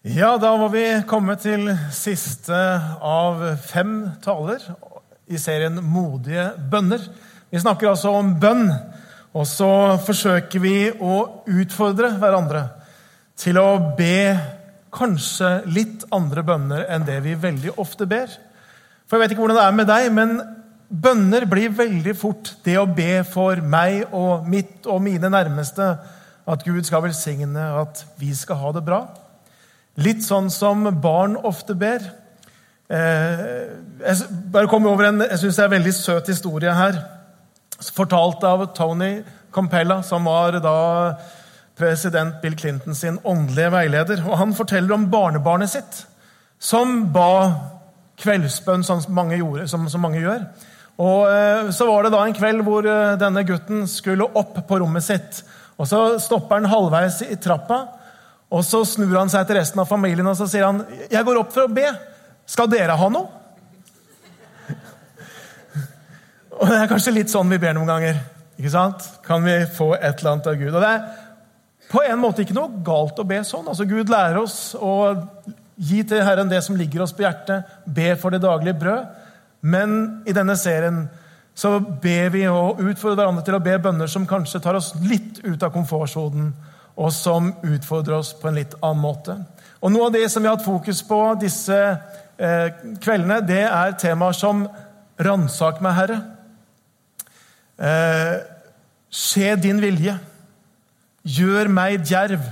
Ja, da var vi kommet til siste av fem taler i serien Modige bønner. Vi snakker altså om bønn, og så forsøker vi å utfordre hverandre til å be kanskje litt andre bønner enn det vi veldig ofte ber. For jeg vet ikke hvordan det er med deg, men bønner blir veldig fort det å be for meg og mitt og mine nærmeste. At Gud skal velsigne, at vi skal ha det bra. Litt sånn som barn ofte ber. Eh, jeg bare kom over en jeg synes det er en veldig søt historie her. Fortalt av Tony Campella, som var da president Bill Clinton sin åndelige veileder. Og Han forteller om barnebarnet sitt, som ba kveldsbønn, som mange, gjorde, som, som mange gjør. Og eh, Så var det da en kveld hvor eh, denne gutten skulle opp på rommet sitt. Og Så stopper han halvveis i trappa, og så snur han seg til resten av familien og så sier han, 'Jeg går opp for å be. Skal dere ha noe?' Og Det er kanskje litt sånn vi ber noen ganger. ikke sant? Kan vi få et eller annet av Gud? Og Det er på en måte ikke noe galt å be sånn. Altså Gud lærer oss å gi til Herren det som ligger oss på hjertet, be for det daglige brød. Men i denne serien så ber vi og utfordrer hverandre til å be bønner som kanskje tar oss litt ut av komfortsonen og som utfordrer oss på en litt annen måte. Og Noe av det som vi har hatt fokus på disse eh, kveldene, det er temaer som 'ransak meg, Herre'. Eh, skje din vilje. Gjør meg djerv.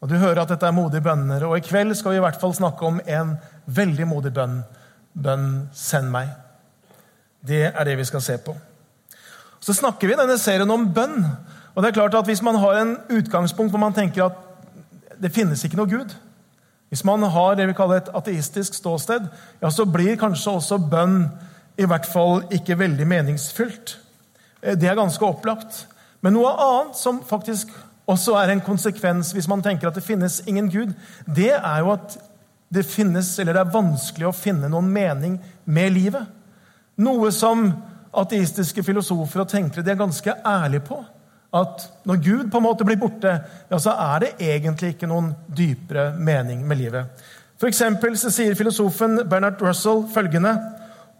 Og Du hører at dette er modige bønner. Og i kveld skal vi i hvert fall snakke om en veldig modig bønn. Bønn 'Send meg'. Det er det vi skal se på. Så snakker vi i denne serien om bønn. Og det er klart at Hvis man har en utgangspunkt hvor man tenker at det finnes ikke noe Gud, hvis man har det vi kaller et ateistisk ståsted, ja, så blir kanskje også bønn i hvert fall ikke veldig meningsfylt. Eh, det er ganske opplagt. Men noe annet som faktisk også er en konsekvens hvis man tenker at det finnes ingen Gud, det er jo at det finnes, eller det er vanskelig å finne noen mening med livet. Noe som ateistiske filosofer og tenkere de er ganske ærlige på at når Gud på en måte blir borte, ja, så er det egentlig ikke noen dypere mening med livet. For eksempel så sier filosofen Bernard Russell følgende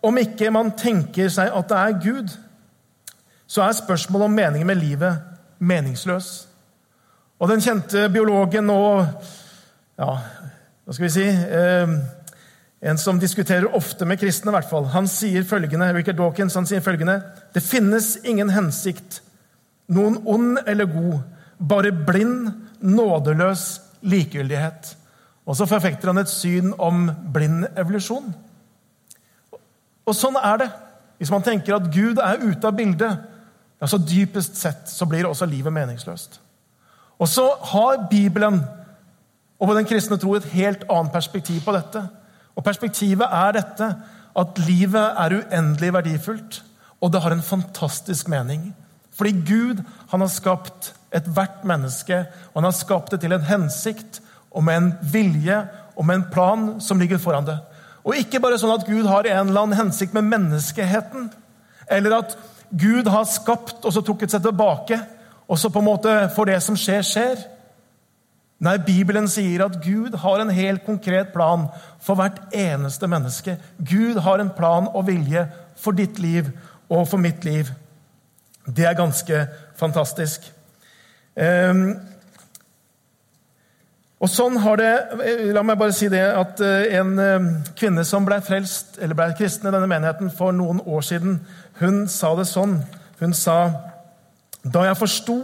Om ikke man tenker seg at det er Gud, så er spørsmålet om meningen med livet meningsløs. Og den kjente biologen og ja, hva skal vi si eh, En som diskuterer ofte med kristne, i hvert fall. Han sier følgende, Richard Dawkins han sier følgende Det finnes ingen hensikt noen ond eller god, bare blind, nådeløs likegyldighet. Og så forfekter han et syn om blind evolusjon. Og sånn er det. Hvis man tenker at Gud er ute av bildet, ja, så dypest sett så blir også livet meningsløst. Og så har Bibelen og den kristne tro et helt annet perspektiv på dette. Og Perspektivet er dette at livet er uendelig verdifullt, og det har en fantastisk mening. Fordi Gud han har skapt ethvert menneske, og han har skapt det til en hensikt og med en vilje og med en plan som ligger foran det. Og ikke bare sånn at Gud har en eller annen hensikt med menneskeheten, eller at Gud har skapt og så trukket seg tilbake, og så på en måte for det som skjer, skjer. Nei, Bibelen sier at Gud har en helt konkret plan for hvert eneste menneske. Gud har en plan og vilje for ditt liv og for mitt liv. Det er ganske fantastisk. Um, og sånn har det, La meg bare si det at eh, en eh, kvinne som ble frelst, eller ble kristen i denne menigheten for noen år siden, hun sa det sånn. Hun sa da jeg forsto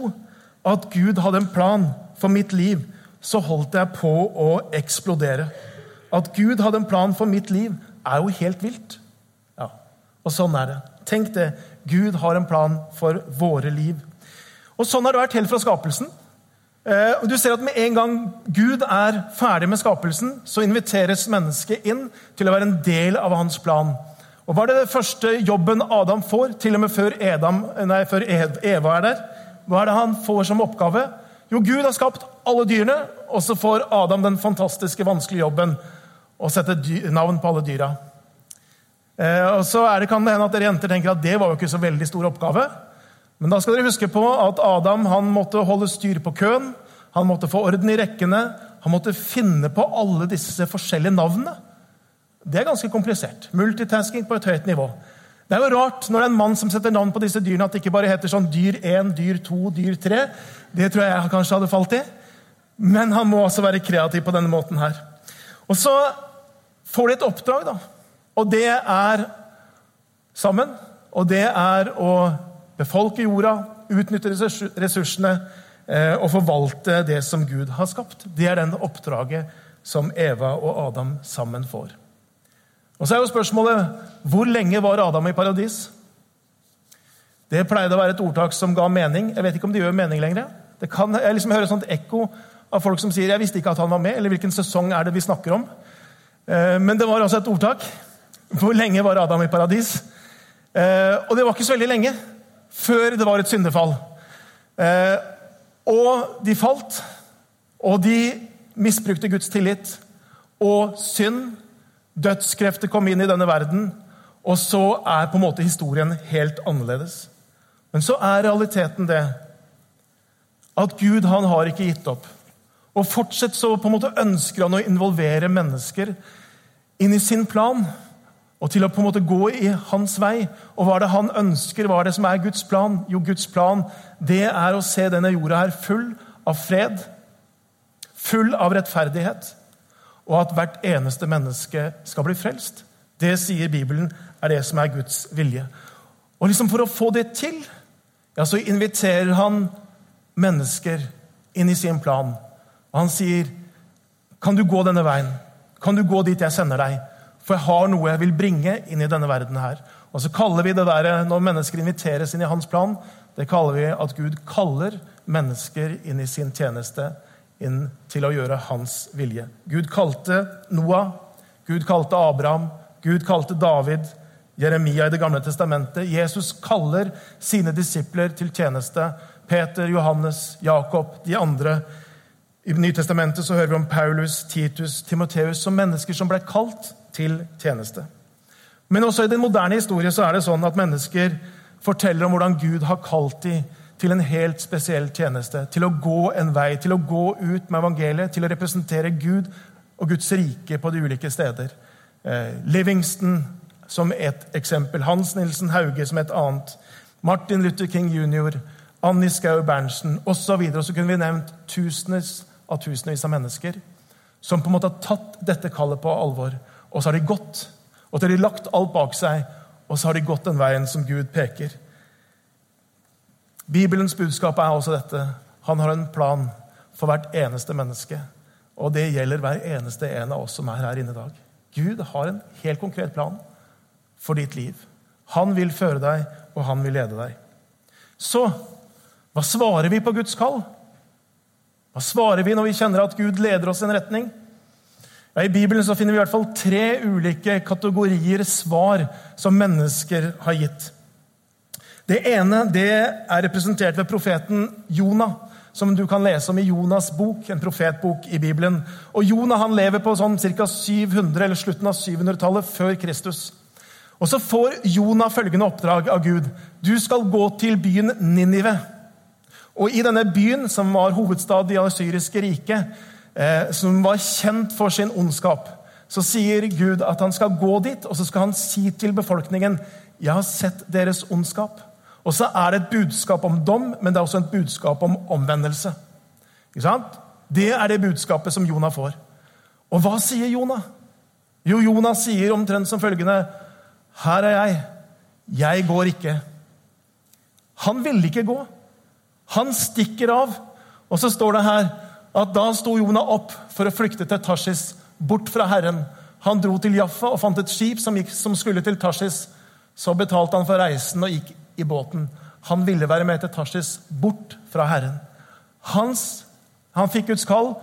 at Gud hadde en plan for mitt liv, så holdt jeg på å eksplodere. At Gud hadde en plan for mitt liv, er jo helt vilt. Ja, Og sånn er det. Tenk det. Gud har en plan for våre liv. Og Sånn har det vært helt fra skapelsen. Eh, du ser at Med en gang Gud er ferdig med skapelsen, så inviteres mennesket inn til å være en del av hans plan. Og Hva er det første jobben Adam får, til og med før, Edam, nei, før Eva er der? Hva er det han får som oppgave? Jo, Gud har skapt alle dyrene, og så får Adam den fantastiske, vanskelige jobben å sette navn på alle dyra. Eh, og så det, kan det hende at dere jenter tenker at det var jo ikke så veldig stor oppgave. Men da skal dere huske på at Adam han måtte holde styr på køen, han måtte få orden i rekkene, Han måtte finne på alle disse forskjellige navnene. Det er ganske komplisert. Multitasking på et høyt nivå. Det er jo rart når det er en mann som setter navn på disse dyrene, at det ikke bare heter sånn dyr 1, dyr 2, dyr 3. Det tror jeg kanskje hadde falt i. Men han må også være kreativ på denne måten her. Og så får de et oppdrag, da. Og det er sammen. Og det er å befolke jorda, utnytte ressursene eh, og forvalte det som Gud har skapt. Det er den oppdraget som Eva og Adam sammen får. Og så er jo spørsmålet hvor lenge var Adam i paradis? Det pleide å være et ordtak som ga mening. Jeg vet ikke om det gjør mening lenger. Det kan, jeg liksom hører et ekko av folk som sier 'jeg visste ikke at han var med', eller 'hvilken sesong er det vi snakker om'? Eh, men det var altså et ordtak. Hvor lenge var Adam i paradis? Eh, og det var ikke så veldig lenge før det var et syndefall. Eh, og de falt, og de misbrukte Guds tillit. Og synd Dødskrefter kom inn i denne verden, og så er på en måte historien helt annerledes. Men så er realiteten det at Gud han har ikke gitt opp. Og fortsatt så på en måte ønsker han å involvere mennesker inn i sin plan. Og til å på en måte gå i hans vei. Og hva er det han ønsker? Hva er det som er Guds plan? Jo, Guds plan det er å se denne jorda her full av fred, full av rettferdighet og at hvert eneste menneske skal bli frelst. Det sier Bibelen er det som er Guds vilje. Og liksom For å få det til ja, så inviterer han mennesker inn i sin plan. Og han sier, 'Kan du gå denne veien? Kan du gå dit jeg sender deg?' For jeg har noe jeg vil bringe inn i denne verden her. Og så kaller vi det der, Når mennesker inviteres inn i hans plan, det kaller vi at Gud kaller mennesker inn i sin tjeneste inn til å gjøre hans vilje. Gud kalte Noah, Gud kalte Abraham, Gud kalte David, Jeremia i Det gamle testamentet. Jesus kaller sine disipler til tjeneste. Peter, Johannes, Jakob, de andre. I Nytestamentet så hører vi om Paulus, Titus, Timoteus som mennesker som ble kalt til tjeneste. Men også i den moderne historie så er det sånn at mennesker forteller om hvordan Gud har kalt dem til en helt spesiell tjeneste. Til å gå en vei, til å gå ut med evangeliet, til å representere Gud og Guds rike på de ulike steder. Eh, Livingston som et eksempel. Hans Nilsen Hauge som et annet. Martin Luther King jr., Annie Skau Berntsen osv. Så, videre. så kunne vi nevnt tusenvis av tusenvis av mennesker som på en måte har tatt dette kallet på alvor. Og så har de gått. Og så har de lagt alt bak seg, og så har de gått den veien som Gud peker. Bibelens budskap er også dette. Han har en plan for hvert eneste menneske. Og det gjelder hver eneste en av oss som er her inne i dag. Gud har en helt konkret plan for ditt liv. Han vil føre deg, og han vil lede deg. Så hva svarer vi på Guds kall? Hva svarer vi når vi kjenner at Gud leder oss i en retning? Ja, I Bibelen så finner vi i hvert fall tre ulike kategorier svar som mennesker har gitt. Det ene det er representert ved profeten Jonah, som du kan lese om i Jonas' bok, en profetbok i Bibelen. Og Jonah han lever på sånn ca. 700, eller slutten av 700-tallet før Kristus. Og Så får Jonah følgende oppdrag av Gud. Du skal gå til byen Ninive. Og I denne byen, som var hovedstad i det syriske riket, eh, som var kjent for sin ondskap, så sier Gud at han skal gå dit og så skal han si til befolkningen jeg har sett deres ondskap. Og så er det et budskap om dom, men det er også et budskap om omvendelse. Det er det budskapet som Jonah får. Og hva sier Jonah? Jo, Jonah sier omtrent som følgende Her er jeg. Jeg går ikke. Han ville ikke gå. Han stikker av. Og så står det her at da sto Jonah opp for å flykte til Tarsis, bort fra Herren. Han dro til Jaffa og fant et skip som, gikk, som skulle til Tarsis. Så betalte han for reisen og gikk i båten. Han ville være med til Tarsis, bort fra Herren. Hans, han fikk Guds kall,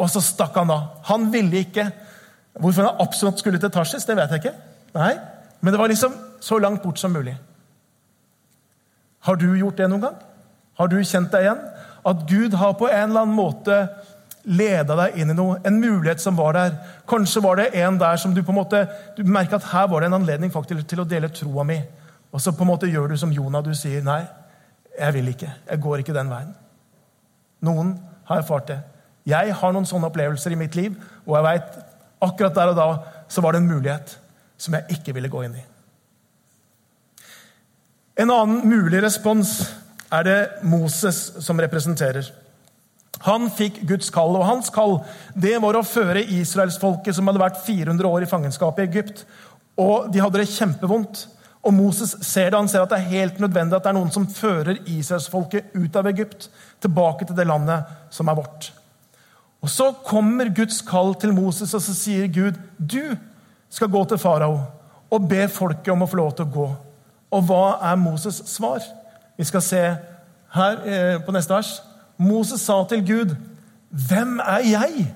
og så stakk han av. Han ville ikke. Hvorfor han absolutt skulle til Tarsis, det vet jeg ikke. Nei, Men det var liksom så langt bort som mulig. Har du gjort det noen gang? Har du kjent deg igjen? At Gud har på en eller annen måte leda deg inn i noe, en mulighet som var der. Kanskje var det en der som du på en måte, du merka at her var det en anledning faktisk til å dele troa mi. Og så på en måte gjør du som Jonah. Du sier nei, jeg vil ikke. Jeg går ikke den veien. Noen har erfart det. Jeg har noen sånne opplevelser i mitt liv, og jeg vet akkurat der og da så var det en mulighet som jeg ikke ville gå inn i. En annen mulig respons er det Moses som representerer. Han fikk Guds kall, og hans kall det var å føre israelsfolket, som hadde vært 400 år i fangenskap i Egypt, og de hadde det kjempevondt. Og Moses ser det, han ser at det er helt nødvendig at det er noen som fører israelsfolket ut av Egypt, tilbake til det landet som er vårt. Og Så kommer Guds kall til Moses, og så sier Gud, 'Du skal gå til farao og be folket om å få lov til å gå.' Og hva er Moses' svar? Vi skal se her eh, på neste vers. Moses sa til Gud, 'Hvem er jeg?'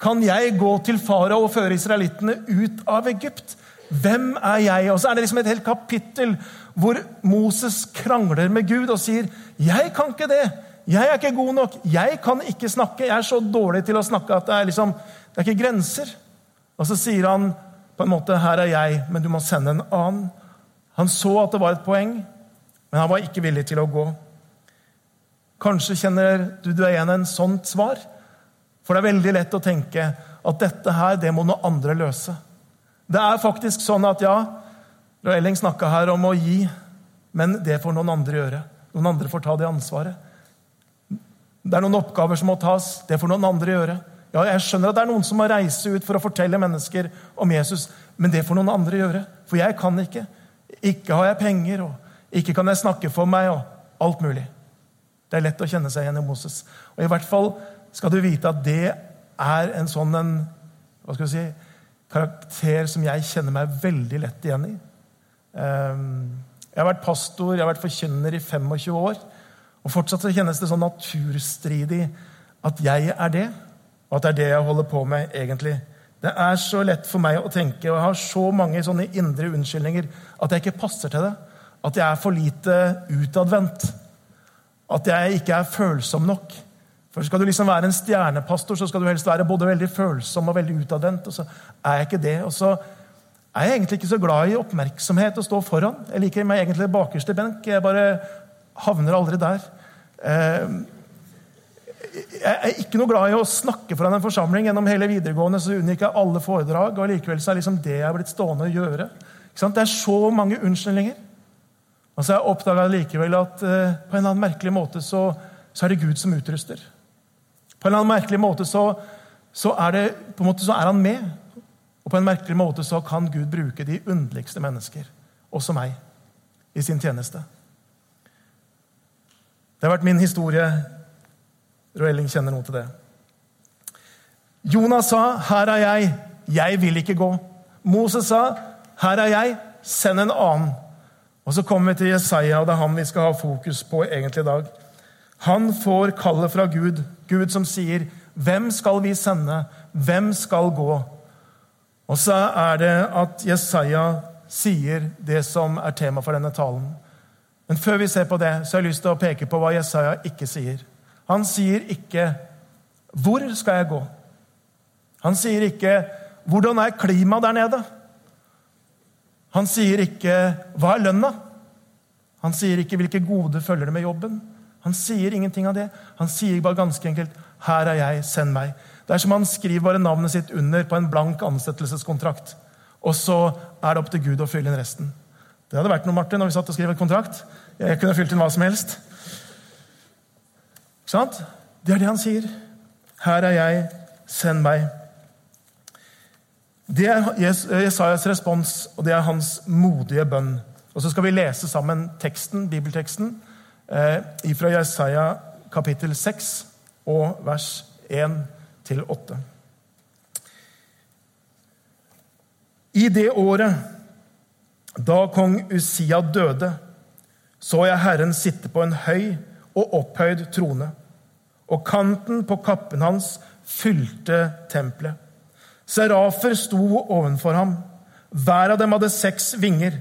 Kan jeg gå til farao og føre israelittene ut av Egypt? Hvem er jeg? Og så er det liksom et helt kapittel hvor Moses krangler med Gud og sier, 'Jeg kan ikke det. Jeg er ikke god nok. Jeg kan ikke snakke. Jeg er så dårlig til å snakke at det er, liksom, det er ikke grenser.' Og så sier han på en måte, 'Her er jeg, men du må sende en annen.' Han så at det var et poeng, men han var ikke villig til å gå. Kanskje kjenner du deg igjen en sånt svar? For det er veldig lett å tenke at dette her, det må noen andre løse. Det er faktisk sånn at ja, Elling snakka her om å gi, men det får noen andre gjøre. Noen andre får ta det ansvaret. Det er noen oppgaver som må tas. Det får noen andre gjøre. Ja, Jeg skjønner at det er noen som må reise ut for å fortelle mennesker om Jesus, men det får noen andre gjøre. For jeg kan ikke. Ikke har jeg penger, og ikke kan jeg snakke for meg, og alt mulig. Det er lett å kjenne seg igjen i Moses. Og i hvert fall skal du vite at det er en sånn en, hva skal si, karakter som jeg kjenner meg veldig lett igjen i. Ehm, jeg har vært pastor, jeg har vært forkynner i 25 år. Og fortsatt så kjennes det sånn naturstridig at jeg er det, og at det er det jeg holder på med egentlig. Det er så lett for meg å tenke, og jeg har så mange sånne indre unnskyldninger, at jeg ikke passer til det. At jeg er for lite utadvendt. At jeg ikke er følsom nok. For Skal du liksom være en stjernepastor, så skal du helst være både veldig følsom og veldig utadvendt. Og så er jeg ikke det. Og så er jeg egentlig ikke så glad i oppmerksomhet og stå foran. Jeg liker meg egentlig bakerste benk. Jeg bare havner aldri der. Eh, jeg er ikke noe glad i å snakke foran en forsamling. Gjennom hele videregående så unngikk jeg alle foredrag, og likevel så er liksom det jeg er blitt stående og gjøre. Det er så mange unnskyldninger. Og så har jeg oppdaga likevel at eh, på en eller annen merkelig måte så, så er det Gud som utruster. På en eller annen merkelig måte så, så, er det, på en måte så er han med. Og på en merkelig måte så kan Gud bruke de underligste mennesker, også meg, i sin tjeneste. Det har vært min historie. Roelling kjenner noe til det. Jonas sa, 'Her er jeg. Jeg vil ikke gå.' Moses sa, 'Her er jeg. Send en annen.' Og Så kommer vi til Jesaja, og det er han vi skal ha fokus på egentlig i dag. Han får kallet fra Gud, Gud som sier, 'Hvem skal vi sende? Hvem skal gå?' Og så er det at Jesaja sier det som er tema for denne talen. Men før vi ser på det, så har jeg lyst til å peke på hva Jesaja ikke sier. Han sier ikke 'Hvor skal jeg gå?' Han sier ikke 'Hvordan er klimaet der nede?' Han sier ikke 'Hva er lønna?' Han sier ikke 'Hvilke gode følger det med jobben?' Han sier ingenting av det. Han sier bare ganske enkelt 'Her er jeg, send meg'. Det er som han skriver bare navnet sitt under på en blank ansettelseskontrakt. Og så er det opp til Gud å fylle inn resten. Det hadde vært noe, Martin, når vi satt og skrev et kontrakt. Jeg kunne fylt inn hva som helst. Sant? Det er det han sier. Her er jeg, send meg. Det er Jesajas respons, og det er hans modige bønn. Og Så skal vi lese sammen teksten, bibelteksten eh, fra Jesaja kapittel 6 og vers 1-8. I det året da kong Usia døde, så jeg Herren sitte på en høy og opphøyd trone, og kanten på kappen hans fylte tempelet. Serafer sto ovenfor ham. Hver av dem hadde seks vinger.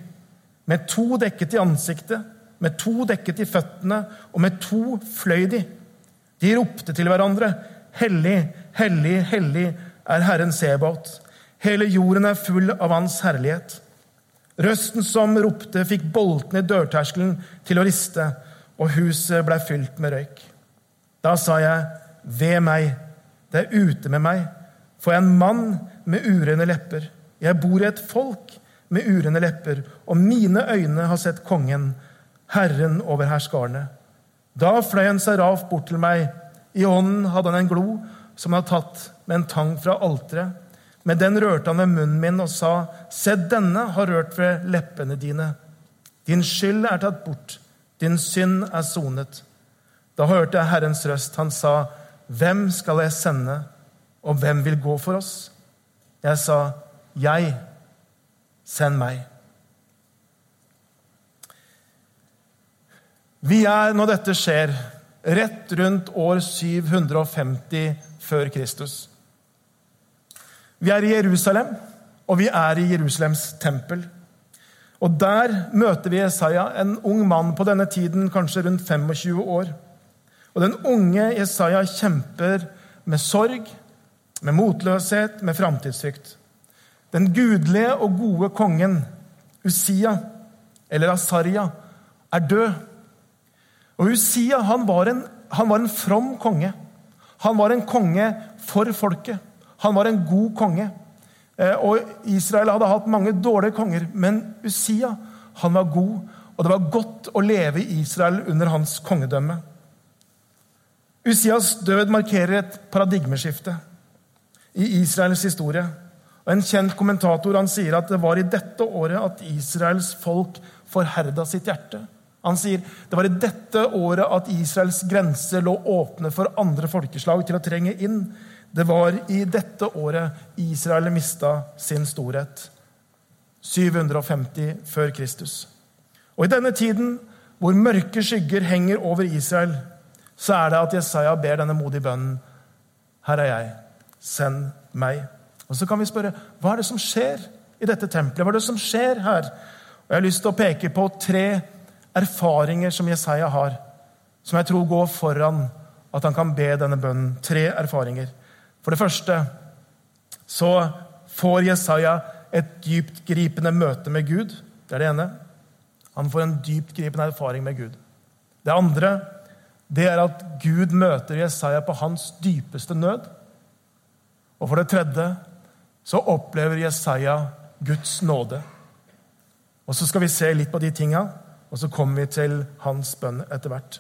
Med to dekket i ansiktet, med to dekket i føttene, og med to fløy de. De ropte til hverandre. Hellig, hellig, hellig er Herren Sebaot. Hele jorden er full av Hans herlighet. Røsten som ropte, fikk boltene i dørterskelen til å riste, og huset blei fylt med røyk. Da sa jeg, ved meg, det er ute med meg, for jeg er en mann med urene lepper. Jeg bor i et folk med urene lepper, og mine øyne har sett kongen, Herren over herskarene. Da fløy en seraf bort til meg. I hånden hadde han en glo som han hadde tatt med en tang fra alteret. Med den rørte han ved munnen min og sa, Se, denne har rørt ved leppene dine. Din skyld er tatt bort, din synd er sonet. Da hørte jeg Herrens røst. Han sa, Hvem skal jeg sende, og hvem vil gå for oss? Jeg sa, Jeg. Send meg. Vi er, når dette skjer, rett rundt år 750 før Kristus. Vi er i Jerusalem, og vi er i Jerusalems tempel. Og Der møter vi Jesaja, en ung mann på denne tiden, kanskje rundt 25 år. Og Den unge Jesaja kjemper med sorg, med motløshet, med framtidsfrykt. Den gudelige og gode kongen Usia, eller Asaria, er død. Og Usia han var, en, han var en from konge. Han var en konge for folket. Han var en god konge. Eh, og Israel hadde hatt mange dårlige konger, men Usia han var god, og det var godt å leve i Israel under hans kongedømme. Usias død markerer et paradigmeskifte i Israels historie. Og En kjent kommentator han sier at det var i dette året at Israels folk forherda sitt hjerte. Han sier det var i dette året at Israels grenser lå åpne for andre folkeslag til å trenge inn. Det var i dette året Israel mista sin storhet. 750 før Kristus. Og i denne tiden, hvor mørke skygger henger over Israel, så er det at Jesaja ber denne modige bønnen. Her er jeg. Send meg. Og Så kan vi spørre hva er det som skjer i dette tempelet? Hva er det som skjer her? Og Jeg har lyst til å peke på tre erfaringer som Jesaja har, som jeg tror går foran at han kan be denne bønnen. Tre erfaringer. For det første så får Jesaja et dyptgripende møte med Gud. Det er det ene. Han får en dyptgripende erfaring med Gud. Det andre det er at Gud møter Jesaja på hans dypeste nød. Og for det tredje så opplever Jesaja Guds nåde. Og Så skal vi se litt på de tinga, og så kommer vi til hans bønn etter hvert.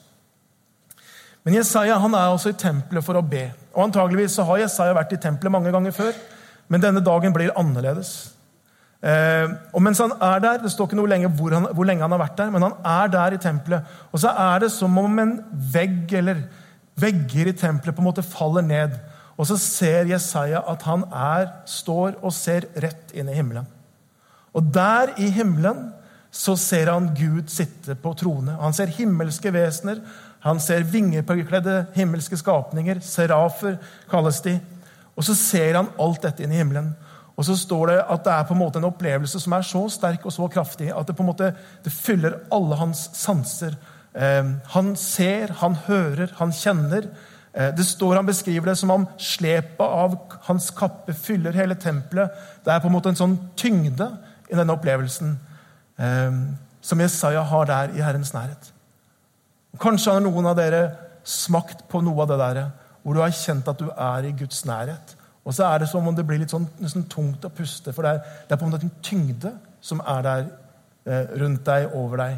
Men Jesaja han er også i tempelet for å be. Og Antageligvis så har Jesaja vært i tempelet mange ganger før, men denne dagen blir annerledes. Eh, og mens han er der, Det står ikke noe lenge hvor, han, hvor, lenge han har vært der, men han er der i tempelet. Og så er det som om en vegg eller vegger i tempelet på en måte faller ned. Og så ser Jesaja at han er, står og ser rett inn i himmelen. Og der i himmelen så ser han Gud sitte på trone. Han ser himmelske vesener. Han ser vingepåkledde himmelske skapninger. Serafer kalles de. Og så ser han alt dette inn i himmelen. Og så står det at det er på en måte en opplevelse som er så sterk og så kraftig at det på en måte det fyller alle hans sanser. Eh, han ser, han hører, han kjenner. Eh, det står Han beskriver det som om slepet av hans kappe fyller hele tempelet. Det er på en måte en sånn tyngde i denne opplevelsen eh, som Jesaja har der i Herrens nærhet. Kanskje har noen av dere smakt på noe av det der, hvor du har kjent at du er i Guds nærhet. Og så er det som om det blir litt sånn, nesten tungt å puste, for det er, det er på en måte en tyngde som er der eh, rundt deg, over deg.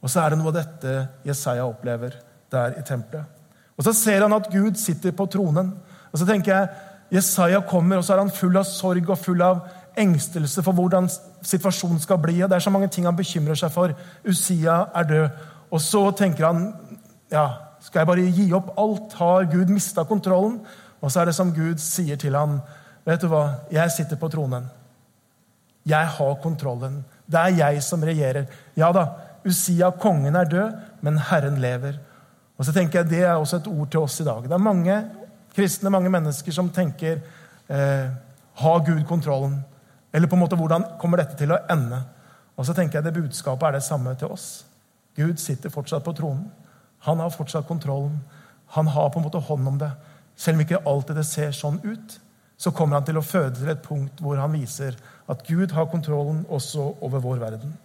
Og så er det noe av dette Jesaja opplever der i tempelet. Og så ser han at Gud sitter på tronen. Og så tenker jeg, Jesaja kommer, og så er han full av sorg og full av engstelse for hvordan situasjonen skal bli. og Det er så mange ting han bekymrer seg for. Usia er død. Og så tenker han ja, skal jeg bare gi opp alt? Har Gud mista kontrollen? Og så er det som Gud sier til han, vet du hva, jeg sitter på tronen. Jeg har kontrollen. Det er jeg som regjerer. Ja da, Usia, kongen, er død, men Herren lever. Og så tenker jeg Det er også et ord til oss i dag. Det er mange kristne, mange mennesker som tenker eh, Har Gud kontrollen? Eller på en måte, hvordan kommer dette til å ende? Og så tenker jeg det budskapet er det samme til oss. Gud sitter fortsatt på tronen. Han har fortsatt kontrollen. Han har på en måte hånd om det. Selv om ikke alltid det ser sånn ut, så kommer han til å føde til et punkt hvor han viser at Gud har kontrollen også over vår verden.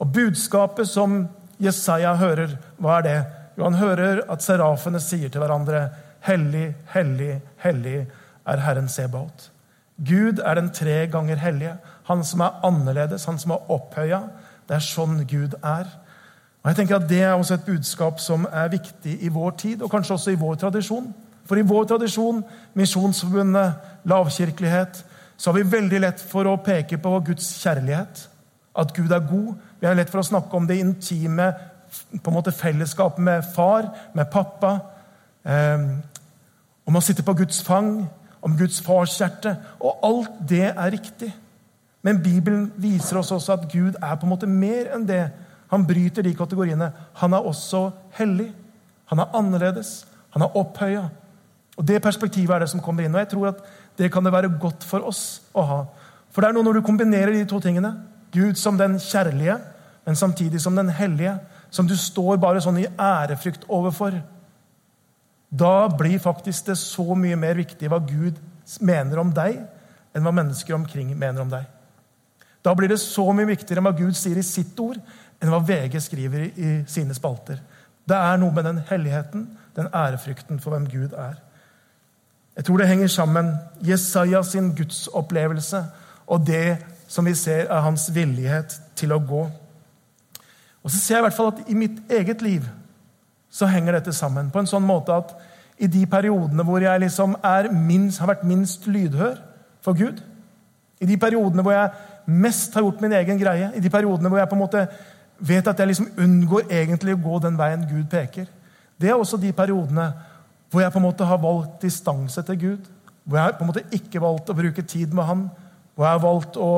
Og budskapet som Jesaja hører, hva er det? Jo, han hører at serafene sier til hverandre, hellig, hellig, hellig er Herren Sebaot. Gud er den tre ganger hellige. Han som er annerledes, han som er opphøya. Det er sånn Gud er. Og jeg tenker at Det er også et budskap som er viktig i vår tid, og kanskje også i vår tradisjon. For i vår tradisjon, Misjonsforbundet, lavkirkelighet, så har vi veldig lett for å peke på Guds kjærlighet. At Gud er god. Vi har lett for å snakke om det intime på en måte fellesskap med far, med pappa. Eh, om å sitte på Guds fang, om Guds farshjerte. Og alt det er riktig. Men Bibelen viser oss også at Gud er på en måte mer enn det. Han bryter de kategoriene. Han er også hellig. Han er annerledes. Han er opphøya. Og Det perspektivet er det som kommer inn. Og jeg tror at det kan det være godt for oss å ha. For det er noe når du kombinerer de to tingene, Gud som den kjærlige, men samtidig som den hellige, som du står bare sånn i ærefrykt overfor, da blir faktisk det så mye mer viktig hva Gud mener om deg, enn hva mennesker omkring mener om deg. Da blir det så mye viktigere hva Gud sier i sitt ord, enn hva VG skriver i sine spalter. Det er noe med den helligheten, den ærefrykten for hvem Gud er. Jeg tror det henger sammen. Jesaja sin gudsopplevelse og det som vi ser er hans villighet til å gå. Og så ser jeg i hvert fall at i mitt eget liv så henger dette sammen på en sånn måte at i de periodene hvor jeg liksom minst, har vært minst lydhør for Gud, i de periodene hvor jeg mest har gjort min egen greie, i de periodene hvor jeg på en måte vet at jeg liksom unngår egentlig å gå den veien Gud peker, det er også de periodene hvor jeg på en måte har valgt distanse til Gud, hvor jeg på en måte ikke valgt å bruke tid med Han, hvor jeg har valgt å,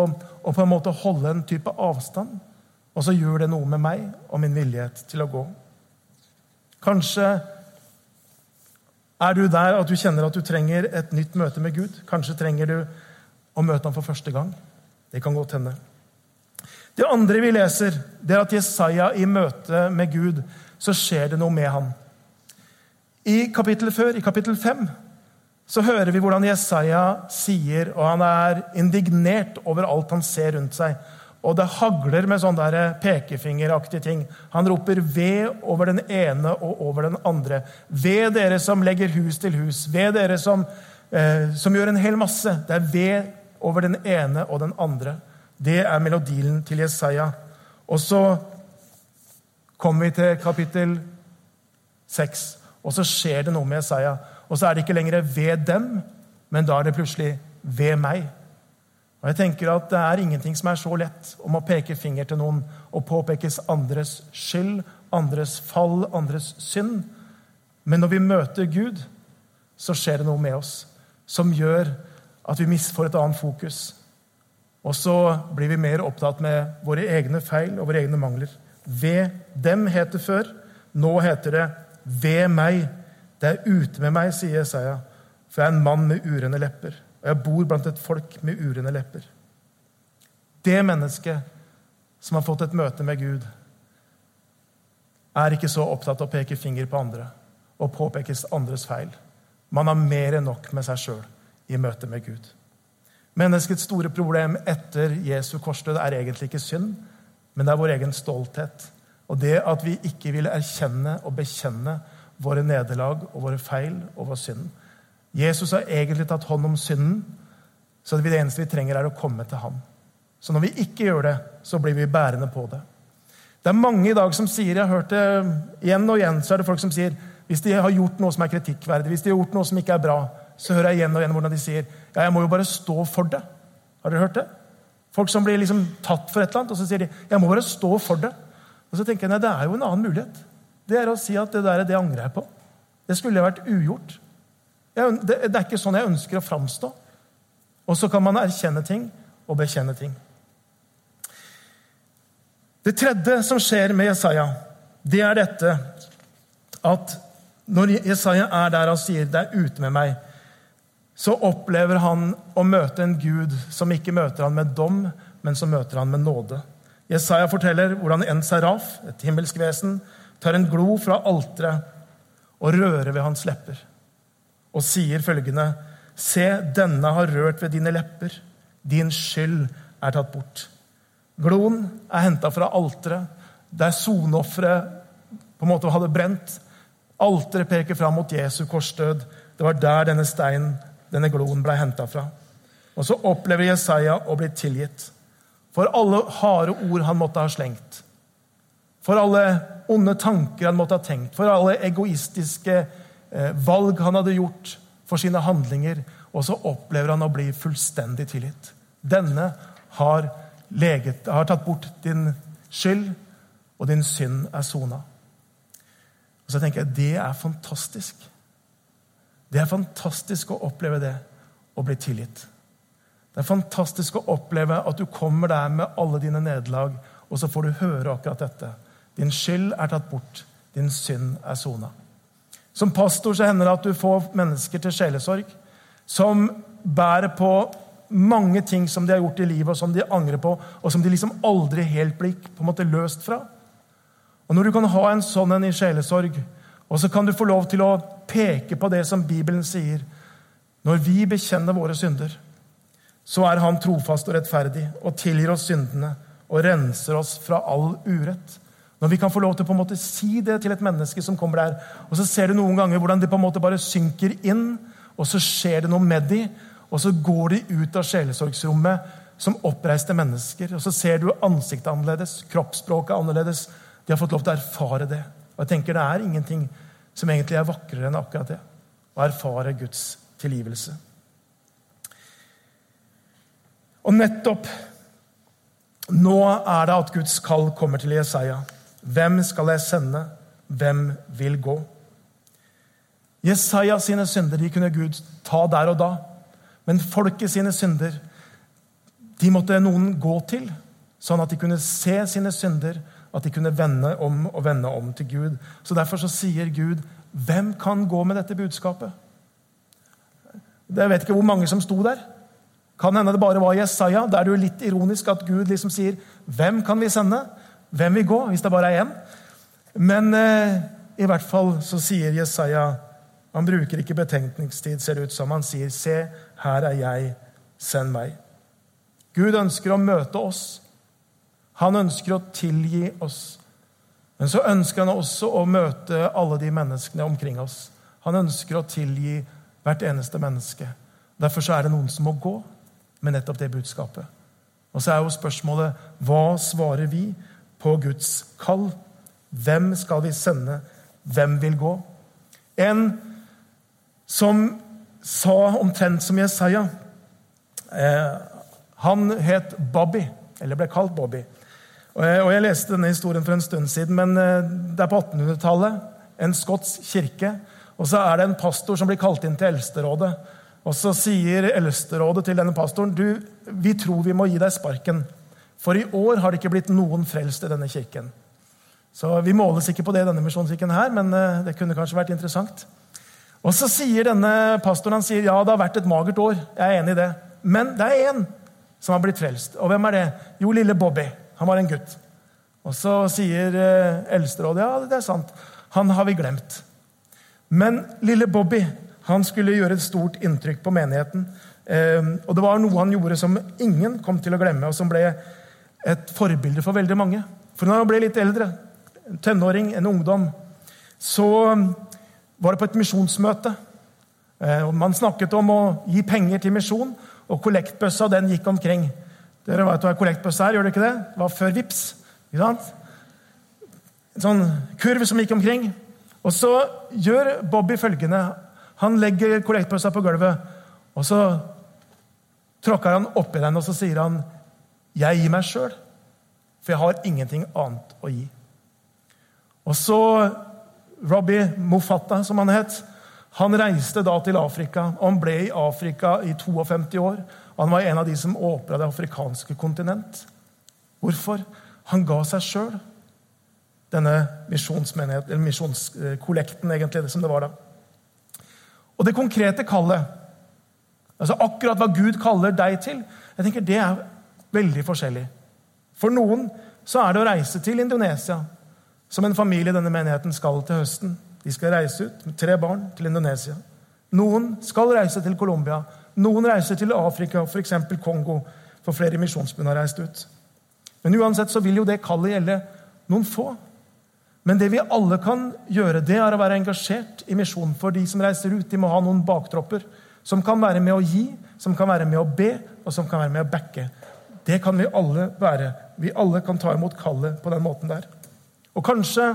å på en måte holde en type avstand. Og så gjør det noe med meg og min villighet til å gå. Kanskje er du der at du kjenner at du trenger et nytt møte med Gud. Kanskje trenger du å møte ham for første gang. Det kan godt hende. Det andre vi leser, det er at Jesaja i møte med Gud, så skjer det noe med ham. I kapittelet før, i kapittel 5, så hører vi hvordan Jesaja sier, og han er indignert over alt han ser rundt seg. Og det hagler med sånne pekefingeraktige ting. Han roper 'ved' over den ene og over den andre. Ved dere som legger hus til hus. Ved dere som, eh, som gjør en hel masse. Det er ved over den ene og den andre. Det er melodien til Jesaja. Og så kommer vi til kapittel 6, og så skjer det noe med Jesaja. Og så er det ikke lenger ved dem, men da er det plutselig ved meg. Og jeg tenker at Det er ingenting som er så lett om å peke finger til noen og påpekes andres skyld, andres fall, andres synd. Men når vi møter Gud, så skjer det noe med oss som gjør at vi får et annet fokus. Og så blir vi mer opptatt med våre egne feil og våre egne mangler. Ved dem het det før. Nå heter det ved meg. Det er ute med meg, sier Jesaja, for jeg er en mann med urene lepper og jeg bor blant et folk med urene lepper. Det mennesket som har fått et møte med Gud, er ikke så opptatt av å peke finger på andre og påpekes andres feil. Man har mer enn nok med seg sjøl i møte med Gud. Menneskets store problem etter Jesu korsdød er egentlig ikke synd, men det er vår egen stolthet. Og det at vi ikke vil erkjenne og bekjenne våre nederlag og våre feil og vår synd. Jesus har egentlig tatt hånd om synden, så det eneste vi trenger, er å komme til ham. Så når vi ikke gjør det, så blir vi bærende på det. Det er mange i dag som sier, jeg har hørt det igjen og igjen, så er det folk som sier hvis de har gjort noe som er kritikkverdig, hvis de har gjort noe som ikke er bra, så hører jeg igjen og igjen hvordan de sier ja, jeg må jo bare stå for det. Har dere hørt det? Folk som blir liksom tatt for et eller annet, og så sier de jeg må bare stå for det. Og så tenker jeg nei, det er jo en annen mulighet. Det er å si at det der det angrer jeg på. Det skulle vært ugjort. Det er ikke sånn jeg ønsker å framstå. Og så kan man erkjenne ting og bekjenne ting. Det tredje som skjer med Jesaja, det er dette at når Jesaja er der og sier 'det er ute med meg', så opplever han å møte en Gud som ikke møter han med dom, men som møter han med nåde. Jesaja forteller hvordan en seraf, et himmelsk vesen, tar en glo fra alteret og rører ved hans lepper og sier følgende.: Se, denne har rørt ved dine lepper. Din skyld er tatt bort. Gloen er henta fra alteret, der soneofferet på en måte hadde brent. Alteret peker fram mot Jesu korsdød. Det var der denne steinen, denne gloen, ble henta fra. Og så opplever Jesaja å bli tilgitt for alle harde ord han måtte ha slengt. For alle onde tanker han måtte ha tenkt. For alle egoistiske valg han hadde gjort for sine handlinger. Og så opplever han å bli fullstendig tilgitt. Denne har, leget, har tatt bort din skyld, og din synd er sona. Og så tenker jeg det er fantastisk. Det er fantastisk å oppleve det, å bli tilgitt. Det er fantastisk å oppleve at du kommer der med alle dine nederlag, og så får du høre akkurat dette. Din skyld er tatt bort. Din synd er sona. Som pastor så hender det at du får mennesker til sjelesorg som bærer på mange ting som de har gjort i livet, og som de angrer på, og som de liksom aldri helt blir på en måte løst fra. Og Når du kan ha en sånn en i sjelesorg, og så kan du få lov til å peke på det som Bibelen sier Når vi bekjenner våre synder, så er Han trofast og rettferdig og tilgir oss syndene og renser oss fra all urett. Når vi kan få lov til å på en måte si det til et menneske som kommer der, og så ser du noen ganger hvordan de på en måte bare synker inn, og så skjer det noe med dem, og så går de ut av sjelesorgsrommet som oppreiste mennesker. Og så ser du ansiktet annerledes, kroppsspråket annerledes. De har fått lov til å erfare det. Og jeg tenker Det er ingenting som egentlig er vakrere enn akkurat det. Å erfare Guds tilgivelse. Og nettopp nå er det at Guds kall kommer til Jesaja. Hvem skal jeg sende? Hvem vil gå? Jesaja sine synder de kunne Gud ta der og da. Men folket sine synder de måtte noen gå til, sånn at de kunne se sine synder at de kunne vende om og vende om til Gud. Så Derfor så sier Gud, 'Hvem kan gå med dette budskapet?' Jeg vet ikke hvor mange som sto der. Kan hende det bare var Jesaja. Da er det jo litt ironisk at Gud liksom sier, 'Hvem kan vi sende? Hvem vil gå?' Hvis det bare er én. Men eh, i hvert fall så sier Jesaja Han bruker ikke betenkningstid, ser det ut som. Han sier, 'Se, her er jeg. Send meg.' Gud ønsker å møte oss han ønsker å tilgi oss. Men så ønsker han også å møte alle de menneskene omkring oss. Han ønsker å tilgi hvert eneste menneske. Derfor er det noen som må gå med nettopp det budskapet. Og så er jo spørsmålet hva svarer vi på Guds kall? Hvem skal vi sende? Hvem vil gå? En som sa omtrent som Jesaja eh, Han het Bobby, eller ble kalt Bobby. Og Jeg leste denne historien for en stund siden, men eh, det er på 1800-tallet. En skotsk kirke. Og så er det en pastor som blir kalt inn til Eldsterådet. Og så sier Eldsterådet til denne pastoren du, vi tror vi må gi deg sparken. For i år har det ikke blitt noen frelst i denne kirken. Så Vi måles ikke på det i denne misjonskirken, her, men eh, det kunne kanskje vært interessant. Og Så sier denne pastoren han sier, ja, det har vært et magert år. Jeg er enig i det. Men det er én som har blitt frelst. Og hvem er det? Jo, lille Bobby. Han var en gutt. Og så sier eh, Eldsterådet ja, det er sant. Han har vi glemt. Men lille Bobby han skulle gjøre et stort inntrykk på menigheten. Eh, og det var noe han gjorde som ingen kom til å glemme, og som ble et forbilde for veldig mange. For når han ble litt eldre, en tenåring, en ungdom, så var det på et misjonsmøte. Eh, Man snakket om å gi penger til misjon, og kollektbøssa den gikk omkring. Dere vet hva kollektbøssa er, gjør dere ikke det? Det var før VIPS. Ikke sant? En sånn kurv som gikk omkring. Og så gjør Bobby følgende. Han legger kollektbøssa på gulvet, og så tråkker han oppi den, og så sier han, 'Jeg gir meg sjøl, for jeg har ingenting annet å gi'. Og så Robbie Mofatta, som han het, han reiste da til Afrika. og Han ble i Afrika i 52 år. Han var en av de som åpna det afrikanske kontinent. Hvorfor? Han ga seg sjøl. Denne misjonskollekten, egentlig, som det var da. Og det konkrete kallet, altså akkurat hva Gud kaller deg til, jeg tenker det er veldig forskjellig. For noen så er det å reise til Indonesia, som en familie denne menigheten skal til høsten. De skal reise ut med tre barn til Indonesia. Noen skal reise til Colombia noen reiser til Afrika, f.eks. Kongo, for flere misjonsbund har reist ut. Men uansett så vil jo det kallet gjelde noen få. Men det vi alle kan gjøre, det er å være engasjert i misjon for de som reiser ut. De må ha noen baktropper som kan være med å gi, som kan være med å be, og som kan være med å backe. Det kan vi alle være. Vi alle kan ta imot kallet på den måten der. Og kanskje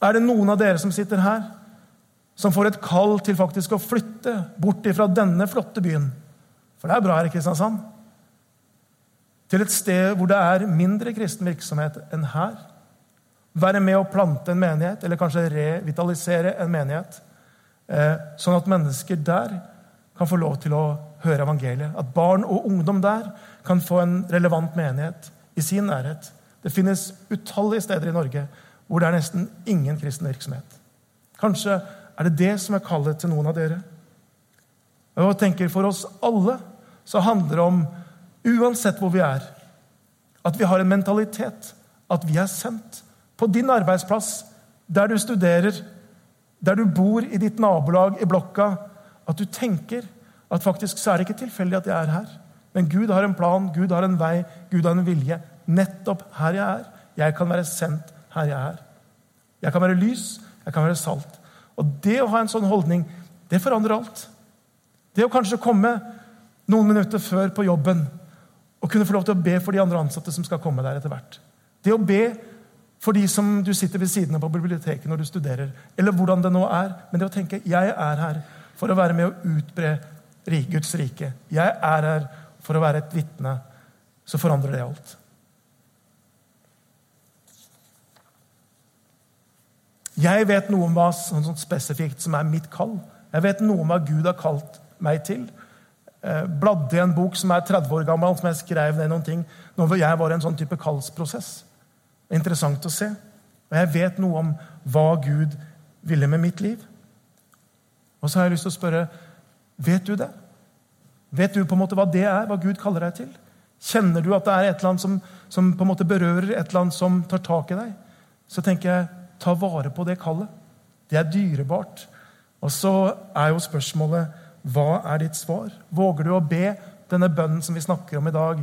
er det noen av dere som sitter her, som får et kall til faktisk å flytte bort fra denne flotte byen. For det er bra her i Kristiansand. Til et sted hvor det er mindre kristen virksomhet enn her. Være med å plante en menighet, eller kanskje revitalisere en menighet. Eh, sånn at mennesker der kan få lov til å høre evangeliet. At barn og ungdom der kan få en relevant menighet i sin nærhet. Det finnes utallige steder i Norge hvor det er nesten ingen kristen virksomhet. Kanskje er det det som er kallet til noen av dere. Og jeg tenker For oss alle så handler det om, uansett hvor vi er, at vi har en mentalitet, at vi er sendt. På din arbeidsplass, der du studerer, der du bor i ditt nabolag i blokka, at du tenker at faktisk så er det ikke tilfeldig at jeg er her. Men Gud har en plan, Gud har en vei, Gud har en vilje. Nettopp her jeg er. Jeg kan være sendt her jeg er. Jeg kan være lys, jeg kan være salt. Og det å ha en sånn holdning, det forandrer alt. Det å kanskje komme noen minutter før på jobben og kunne få lov til å be for de andre ansatte som skal komme der etter hvert. Det å be for de som du sitter ved siden av på biblioteket når du studerer, eller hvordan det nå er. Men det å tenke 'jeg er her for å være med å utbre Guds rike'. 'Jeg er her for å være et vitne', så forandrer det alt. Jeg vet noe om hva sånn, sånn spesifikt som er mitt kall. Jeg vet noe om hva Gud har kalt meg til. Eh, bladde i en bok som er 30 år gammel, som jeg skrev ned noen ting når jeg var i en sånn type kallsprosess. Er interessant å se. Og jeg vet noe om hva Gud ville med mitt liv. Og så har jeg lyst til å spørre vet du det? Vet du på en måte hva det er, hva Gud kaller deg til? Kjenner du at det er et eller annet som, som på en måte berører, et eller annet som tar tak i deg? Så tenker jeg Ta vare på det kallet. Det er dyrebart. Og så er jo spørsmålet hva er ditt svar? Våger du å be denne bønnen som vi snakker om i dag?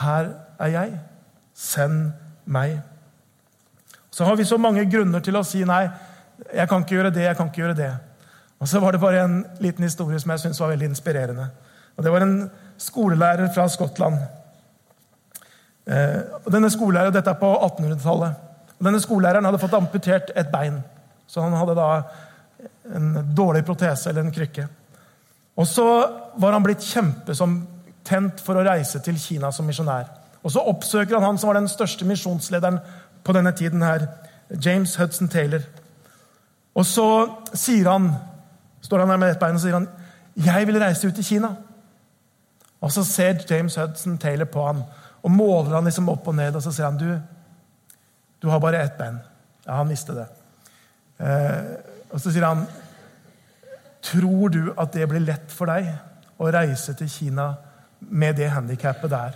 Her er jeg. Send meg. Så har vi så mange grunner til å si nei. Jeg kan ikke gjøre det, jeg kan ikke gjøre det. Og så var det bare en liten historie som jeg syntes var veldig inspirerende. Og Det var en skolelærer fra Skottland. Eh, og denne skolelæreren, Dette er på 1800-tallet. Denne skolelæreren hadde fått amputert et bein, så han hadde da en dårlig protese eller en krykke. Og så var han blitt kjempetent for å reise til Kina som misjonær. Og så oppsøker han han som var den største misjonslederen på denne tiden, her, James Hudson Taylor. Og så sier han, står han der med ett bein og sier han, 'Jeg vil reise ut til Kina'. Og så ser James Hudson Taylor på han og måler han liksom opp og ned, og så sier han, 'Du, du har bare ett bein. Ja, han visste det. Eh, og så sier han Tror du at det blir lett for deg å reise til Kina med det handikappet der?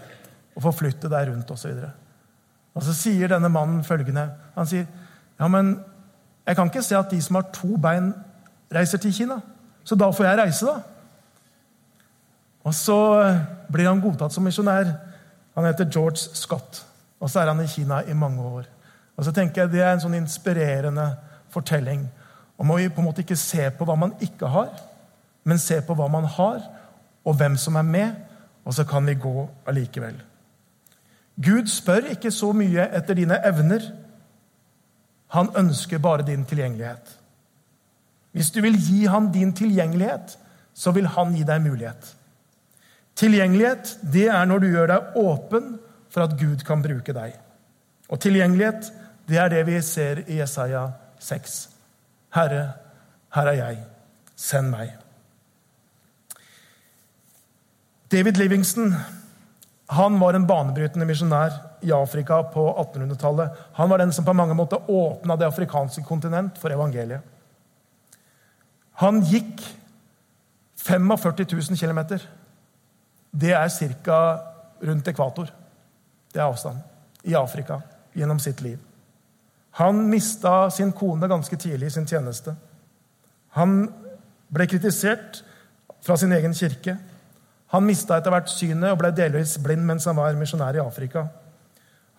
Og forflytte deg rundt osv.? Og, så sier denne mannen følgende Han sier ja, men jeg kan ikke se at de som har to bein, reiser til Kina. Så da får jeg reise, da. Og så blir han godtatt som misjonær. Han heter George Scott. Og så er han i Kina i mange år. Og så tenker jeg Det er en sånn inspirerende fortelling om å på en måte ikke se på hva man ikke har, men se på hva man har, og hvem som er med, og så kan vi gå allikevel. Gud spør ikke så mye etter dine evner. Han ønsker bare din tilgjengelighet. Hvis du vil gi ham din tilgjengelighet, så vil han gi deg mulighet. Tilgjengelighet det er når du gjør deg åpen for at Gud kan bruke deg. Og tilgjengelighet det er det vi ser i Jesaja 6. Herre, her er jeg. Send meg. David Livingston han var en banebrytende misjonær i Afrika på 1800-tallet. Han var den som på mange måter åpna det afrikanske kontinent for evangeliet. Han gikk 45 000 km. Det er ca. rundt ekvator. Det er avstanden i Afrika gjennom sitt liv. Han mista sin kone ganske tidlig i sin tjeneste. Han ble kritisert fra sin egen kirke. Han mista etter hvert synet og ble delvis blind mens han var misjonær i Afrika.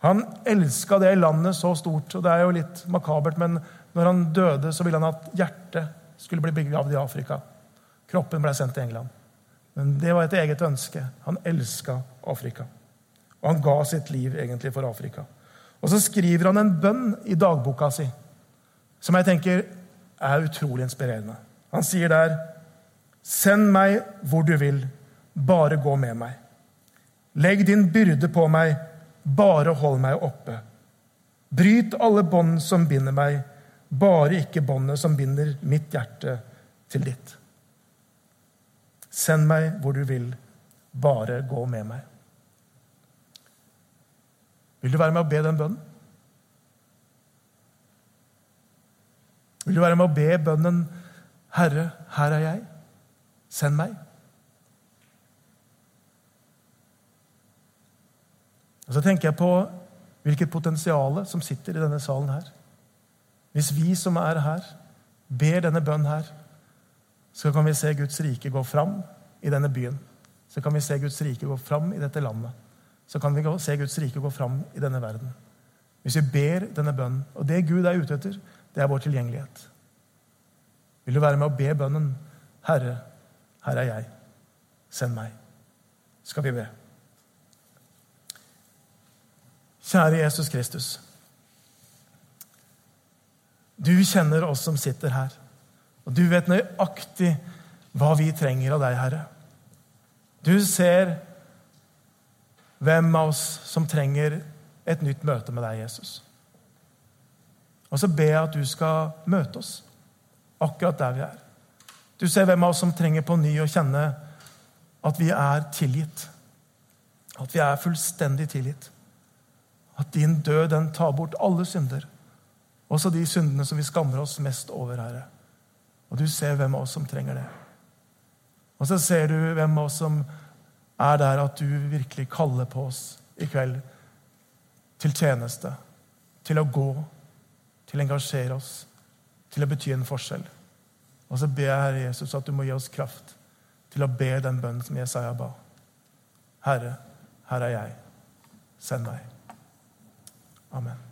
Han elska det landet så stort, og det er jo litt makabert, men når han døde, så ville han at hjertet skulle bli begravd i Afrika. Kroppen ble sendt til England. Men det var et eget ønske. Han elska Afrika. Og han ga sitt liv egentlig for Afrika. Og så skriver han en bønn i dagboka si som jeg tenker er utrolig inspirerende. Han sier der Send meg hvor du vil, bare gå med meg. Legg din byrde på meg, bare hold meg oppe. Bryt alle bånd som binder meg, bare ikke båndet som binder mitt hjerte til ditt. Send meg hvor du vil, bare gå med meg. Vil du være med å be den bønnen? Vil du være med å be bønnen 'Herre, her er jeg. Send meg'? Og Så tenker jeg på hvilket potensial som sitter i denne salen her. Hvis vi som er her, ber denne bønnen her, så kan vi se Guds rike gå fram i denne byen. Så kan vi se Guds rike gå fram i dette landet. Så kan vi se Guds rike gå fram i denne verden. Hvis vi ber denne bønnen. Og det Gud er ute etter, det er vår tilgjengelighet. Vil du være med å be bønnen 'Herre, her er jeg. Send meg'? Skal vi be. Kjære Jesus Kristus. Du kjenner oss som sitter her, og du vet nøyaktig hva vi trenger av deg, Herre. Du ser hvem av oss som trenger et nytt møte med deg, Jesus. Og så ber jeg at du skal møte oss akkurat der vi er. Du ser hvem av oss som trenger på ny å kjenne at vi er tilgitt. At vi er fullstendig tilgitt. At din død den tar bort alle synder. Også de syndene som vi skammer oss mest over, Herre. Og du ser hvem av oss som trenger det. Og så ser du hvem av oss som er der at du virkelig kaller på oss i kveld til tjeneste, til å gå, til å engasjere oss, til å bety en forskjell. Og så ber jeg Herre Jesus at du må gi oss kraft til å be den bønnen som Jesaja ba. Herre, her er jeg. Send meg. Amen.